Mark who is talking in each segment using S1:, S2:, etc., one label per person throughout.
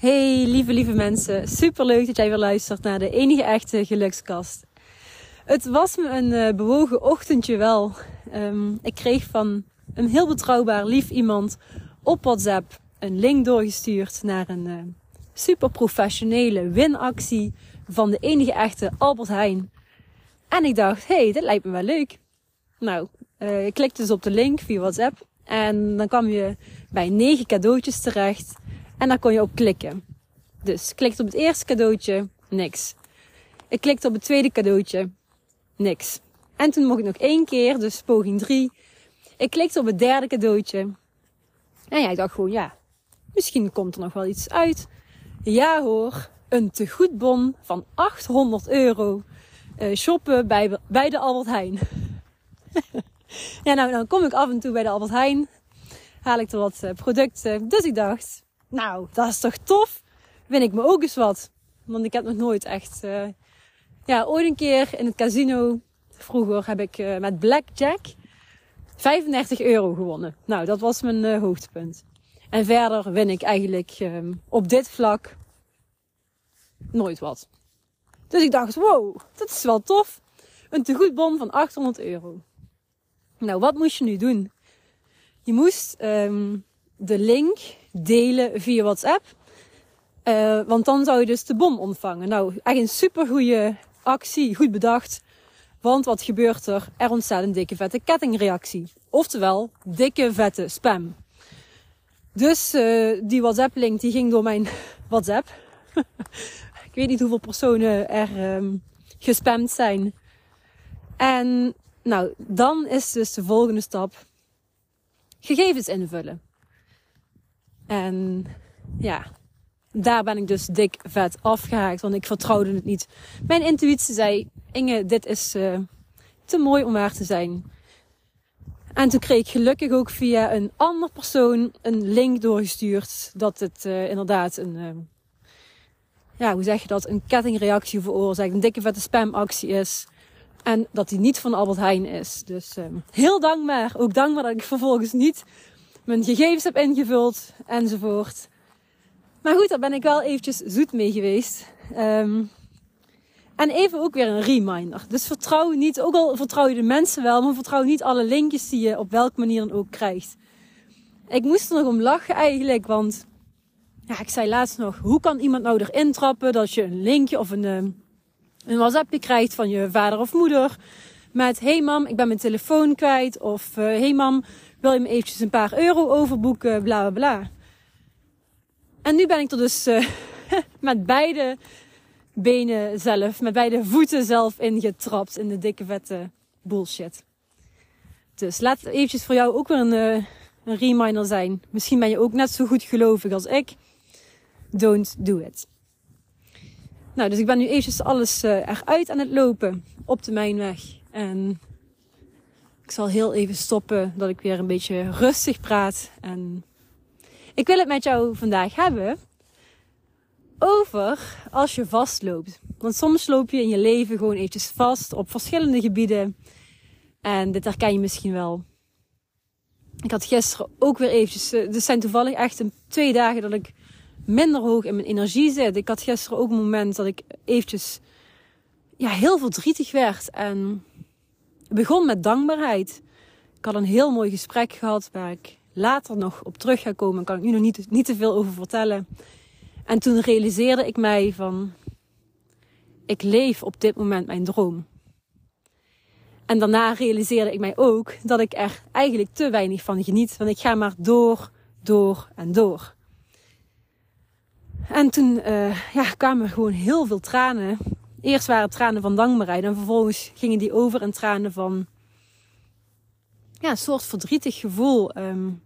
S1: Hey lieve lieve mensen, super leuk dat jij weer luistert naar de enige echte gelukskast. Het was me een uh, bewogen ochtendje wel. Um, ik kreeg van een heel betrouwbaar lief iemand op WhatsApp een link doorgestuurd naar een uh, super professionele winactie van de enige echte Albert Heijn. En ik dacht, hey, dit lijkt me wel leuk. Nou, uh, ik klikte dus op de link via WhatsApp en dan kwam je bij negen cadeautjes terecht. En daar kon je op klikken. Dus ik klikte op het eerste cadeautje, niks. Ik klikte op het tweede cadeautje, niks. En toen mocht ik nog één keer, dus poging 3. Ik klikte op het derde cadeautje. En ja, ik dacht gewoon, ja, misschien komt er nog wel iets uit. Ja hoor, een tegoedbon van 800 euro. Uh, shoppen bij, bij de Albert Heijn. ja, nou, dan kom ik af en toe bij de Albert Heijn. Haal ik er wat uh, producten. Dus ik dacht, nou, dat is toch tof? Win ik me ook eens wat. Want ik heb nog nooit echt... Uh, ja, ooit een keer in het casino... Vroeger heb ik uh, met Blackjack 35 euro gewonnen. Nou, dat was mijn uh, hoogtepunt. En verder win ik eigenlijk um, op dit vlak nooit wat. Dus ik dacht, wow, dat is wel tof. Een tegoedbon van 800 euro. Nou, wat moest je nu doen? Je moest um, de link delen via WhatsApp. Uh, want dan zou je dus de bom ontvangen. Nou, echt een super goede actie, goed bedacht. Want wat gebeurt er? Er ontstaat een dikke vette kettingreactie. Oftewel, dikke vette spam. Dus uh, die WhatsApp-link die ging door mijn WhatsApp. Ik weet niet hoeveel personen er um, gespamd zijn. En nou, dan is dus de volgende stap gegevens invullen. En ja, daar ben ik dus dik vet afgehaakt, want ik vertrouwde het niet. Mijn intuïtie zei: Inge, dit is uh, te mooi om waar te zijn. En toen kreeg ik gelukkig ook via een ander persoon een link doorgestuurd dat het uh, inderdaad een, uh, ja, hoe zeg je dat, een kettingreactie veroorzaakt, een dikke vette spamactie is. En dat die niet van Albert Heijn is. Dus heel dankbaar. Ook dankbaar dat ik vervolgens niet mijn gegevens heb ingevuld enzovoort. Maar goed, daar ben ik wel eventjes zoet mee geweest. Um, en even ook weer een reminder. Dus vertrouw niet, ook al vertrouw je de mensen wel, maar vertrouw niet alle linkjes die je op welke manier dan ook krijgt. Ik moest er nog om lachen eigenlijk, want ja, ik zei laatst nog, hoe kan iemand nou erin trappen dat je een linkje of een, ehm, een WhatsAppje krijgt van je vader of moeder met, hey mam, ik ben mijn telefoon kwijt, of uh, hey mam, wil je me eventjes een paar euro overboeken, bla bla bla. En nu ben ik er dus uh, met beide benen zelf, met beide voeten zelf ingetrapt in de dikke vette bullshit. Dus laat eventjes voor jou ook weer een, uh, een reminder zijn. Misschien ben je ook net zo goed gelovig als ik. Don't do it. Nou, dus ik ben nu eventjes alles uh, eruit aan het lopen op de mijnweg. En ik zal heel even stoppen dat ik weer een beetje rustig praat. En ik wil het met jou vandaag hebben over als je vastloopt. Want soms loop je in je leven gewoon eventjes vast op verschillende gebieden. En dit herken je misschien wel. Ik had gisteren ook weer eventjes, uh, er zijn toevallig echt een, twee dagen dat ik minder hoog in mijn energie zit. Ik had gisteren ook een moment dat ik eventjes ja, heel verdrietig werd. En begon met dankbaarheid. Ik had een heel mooi gesprek gehad waar ik later nog op terug ga komen. Kan ik nu nog niet, niet te veel over vertellen. En toen realiseerde ik mij van, ik leef op dit moment mijn droom. En daarna realiseerde ik mij ook dat ik er eigenlijk te weinig van geniet. Want ik ga maar door, door en door. En toen uh, ja, kwamen er gewoon heel veel tranen Eerst waren het tranen van dankbaarheid en vervolgens gingen die over in tranen van ja, een soort verdrietig gevoel. Um,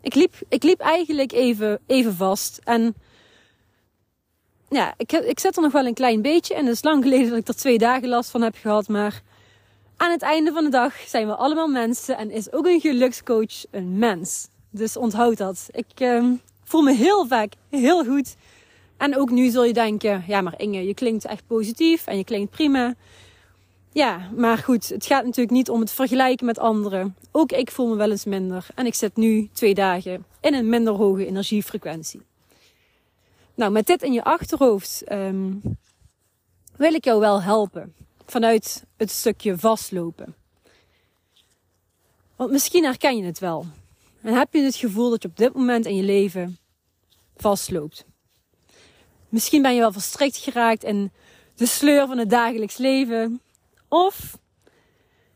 S1: ik, liep, ik liep eigenlijk even, even vast. En ja, ik, ik zet er nog wel een klein beetje. En het is lang geleden dat ik er twee dagen last van heb gehad. Maar aan het einde van de dag zijn we allemaal mensen. En is ook een gelukscoach een mens. Dus onthoud dat. Ik ehm, voel me heel vaak heel goed. En ook nu zul je denken, ja maar Inge, je klinkt echt positief en je klinkt prima. Ja, maar goed, het gaat natuurlijk niet om het vergelijken met anderen. Ook ik voel me wel eens minder. En ik zit nu twee dagen in een minder hoge energiefrequentie. Nou, met dit in je achterhoofd um, wil ik jou wel helpen. Vanuit het stukje vastlopen. Want misschien herken je het wel. En heb je het gevoel dat je op dit moment in je leven vastloopt. Misschien ben je wel verstrikt geraakt in de sleur van het dagelijks leven. Of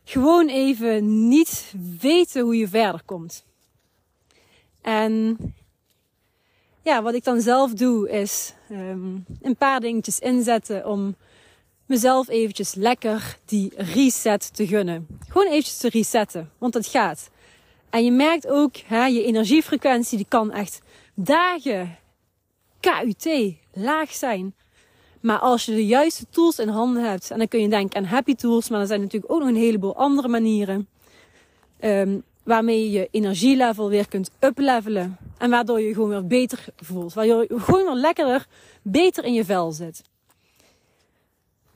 S1: gewoon even niet weten hoe je verder komt. En ja, wat ik dan zelf doe is um, een paar dingetjes inzetten om mezelf eventjes lekker die reset te gunnen. Gewoon eventjes te resetten, want het gaat. En je merkt ook, hè, je energiefrequentie die kan echt dagen KUT laag zijn. Maar als je de juiste tools in handen hebt, en dan kun je denken aan happy tools, maar er zijn natuurlijk ook nog een heleboel andere manieren. Um, waarmee je je energielevel weer kunt uplevelen. En waardoor je je gewoon weer beter voelt. Waardoor je gewoon weer lekkerder, beter in je vel zit.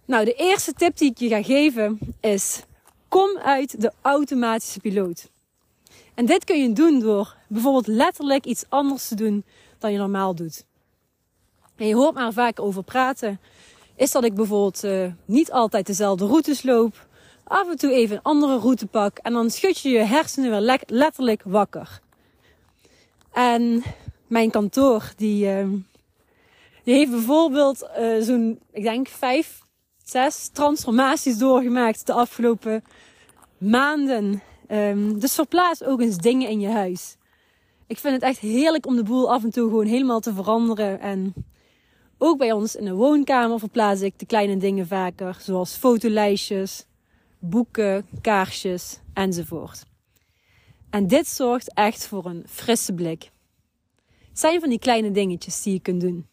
S1: Nou, de eerste tip die ik je ga geven is: kom uit de automatische piloot. En dit kun je doen door bijvoorbeeld letterlijk iets anders te doen dan je normaal doet. En je hoort me vaak over praten. Is dat ik bijvoorbeeld uh, niet altijd dezelfde routes loop. Af en toe even een andere route pak. En dan schud je je hersenen weer letterlijk wakker. En mijn kantoor, die, uh, die heeft bijvoorbeeld uh, zo'n, ik denk, vijf, zes transformaties doorgemaakt de afgelopen maanden. Um, dus verplaats ook eens dingen in je huis. Ik vind het echt heerlijk om de boel af en toe gewoon helemaal te veranderen. En ook bij ons in de woonkamer verplaats ik de kleine dingen vaker, zoals fotolijstjes, boeken, kaarsjes enzovoort. En dit zorgt echt voor een frisse blik. Het zijn van die kleine dingetjes die je kunt doen.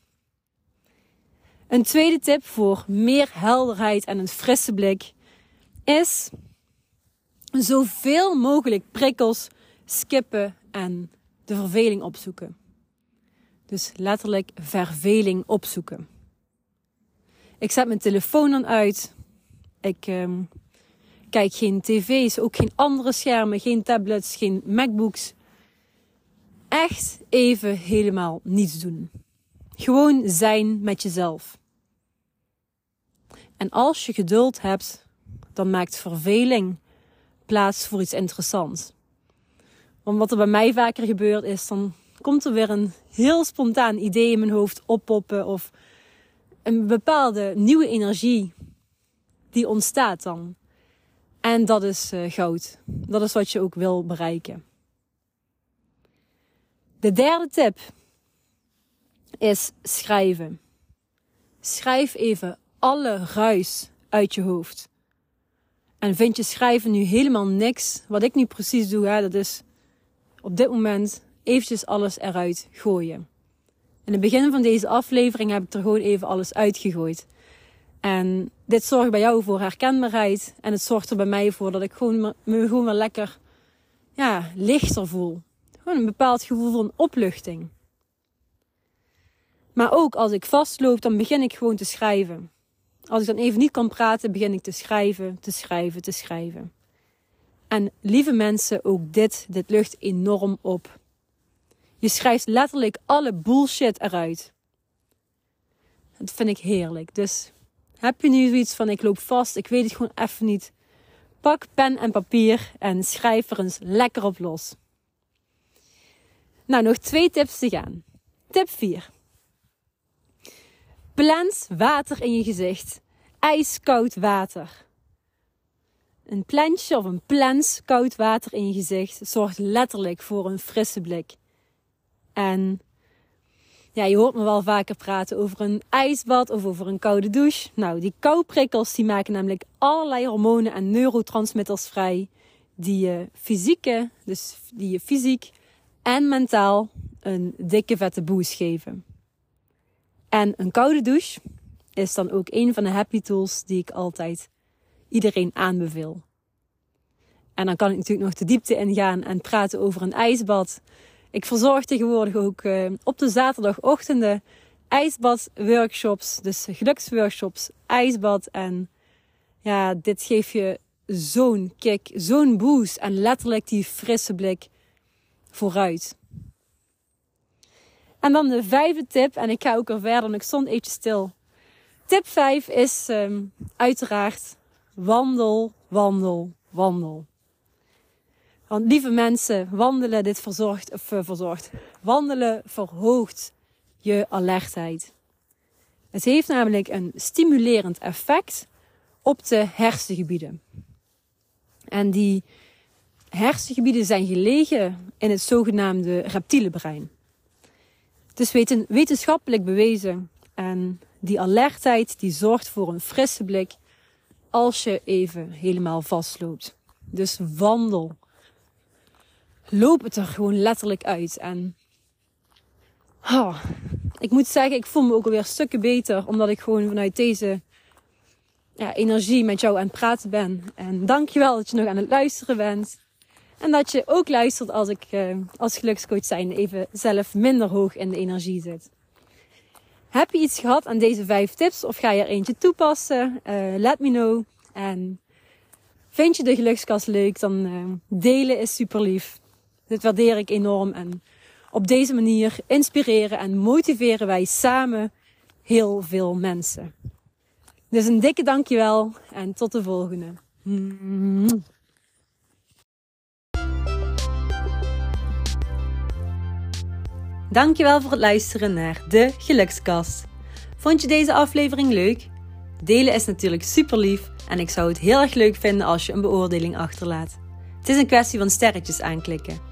S1: Een tweede tip voor meer helderheid en een frisse blik is zoveel mogelijk prikkels skippen en de verveling opzoeken. Dus letterlijk verveling opzoeken. Ik zet mijn telefoon dan uit. Ik um, kijk geen tv's, ook geen andere schermen, geen tablets, geen MacBooks. Echt even helemaal niets doen. Gewoon zijn met jezelf. En als je geduld hebt, dan maakt verveling plaats voor iets interessants. Want wat er bij mij vaker gebeurt is, dan komt er weer een heel spontaan idee in mijn hoofd oppoppen of een bepaalde nieuwe energie die ontstaat dan. En dat is uh, goud. Dat is wat je ook wil bereiken. De derde tip is schrijven. Schrijf even alle ruis uit je hoofd. En vind je schrijven nu helemaal niks? Wat ik nu precies doe, hè, dat is op dit moment eventjes alles eruit gooien. In het begin van deze aflevering heb ik er gewoon even alles uitgegooid. En dit zorgt bij jou voor herkenbaarheid. En het zorgt er bij mij voor dat ik gewoon me, gewoon weer lekker ja, lichter voel. Gewoon een bepaald gevoel van opluchting. Maar ook als ik vastloop, dan begin ik gewoon te schrijven. Als ik dan even niet kan praten, begin ik te schrijven, te schrijven, te schrijven. En lieve mensen, ook dit, dit lucht enorm op. Je schrijft letterlijk alle bullshit eruit. Dat vind ik heerlijk. Dus heb je nu zoiets van ik loop vast, ik weet het gewoon even niet. Pak pen en papier en schrijf er eens lekker op los. Nou, nog twee tips te gaan. Tip 4. Plans water in je gezicht. Ijskoud water. Een plensje of een plens koud water in je gezicht zorgt letterlijk voor een frisse blik. En ja, je hoort me wel vaker praten over een ijsbad of over een koude douche. Nou, die kouprikkels die maken namelijk allerlei hormonen en neurotransmitters vrij. Die je fysieke, dus die je fysiek en mentaal een dikke vette boost geven. En een koude douche is dan ook een van de happy tools die ik altijd iedereen aanbeveel. En dan kan ik natuurlijk nog de diepte ingaan en praten over een ijsbad. Ik verzorg tegenwoordig ook uh, op de zaterdagochtenden ijsbadworkshops. Dus geluksworkshops, ijsbad. En ja, dit geeft je zo'n kick, zo'n boost. En letterlijk die frisse blik vooruit. En dan de vijfde tip. En ik ga ook al verder, en ik stond even stil. Tip 5 is um, uiteraard wandel, wandel, wandel. Want lieve mensen, wandelen dit verzorgt, of uh, verzorgt. Wandelen verhoogt je alertheid. Het heeft namelijk een stimulerend effect op de hersengebieden. En die hersengebieden zijn gelegen in het zogenaamde reptiele brein. Het is weten, wetenschappelijk bewezen en die alertheid die zorgt voor een frisse blik als je even helemaal vastloopt. Dus wandel. Loop het er gewoon letterlijk uit. En oh, ik moet zeggen, ik voel me ook alweer stukken beter. Omdat ik gewoon vanuit deze ja, energie met jou aan het praten ben. En dankjewel dat je nog aan het luisteren bent. En dat je ook luistert als ik uh, als gelukscoach zijn even zelf minder hoog in de energie zit. Heb je iets gehad aan deze vijf tips of ga je er eentje toepassen? Uh, let me know. En vind je de gelukskast leuk, dan uh, delen is super lief. Dit waardeer ik enorm. En op deze manier inspireren en motiveren wij samen heel veel mensen. Dus een dikke dankjewel en tot de volgende. Dankjewel voor het luisteren naar de Gelukskast. Vond je deze aflevering leuk? Delen is natuurlijk super lief en ik zou het heel erg leuk vinden als je een beoordeling achterlaat. Het is een kwestie van sterretjes aanklikken.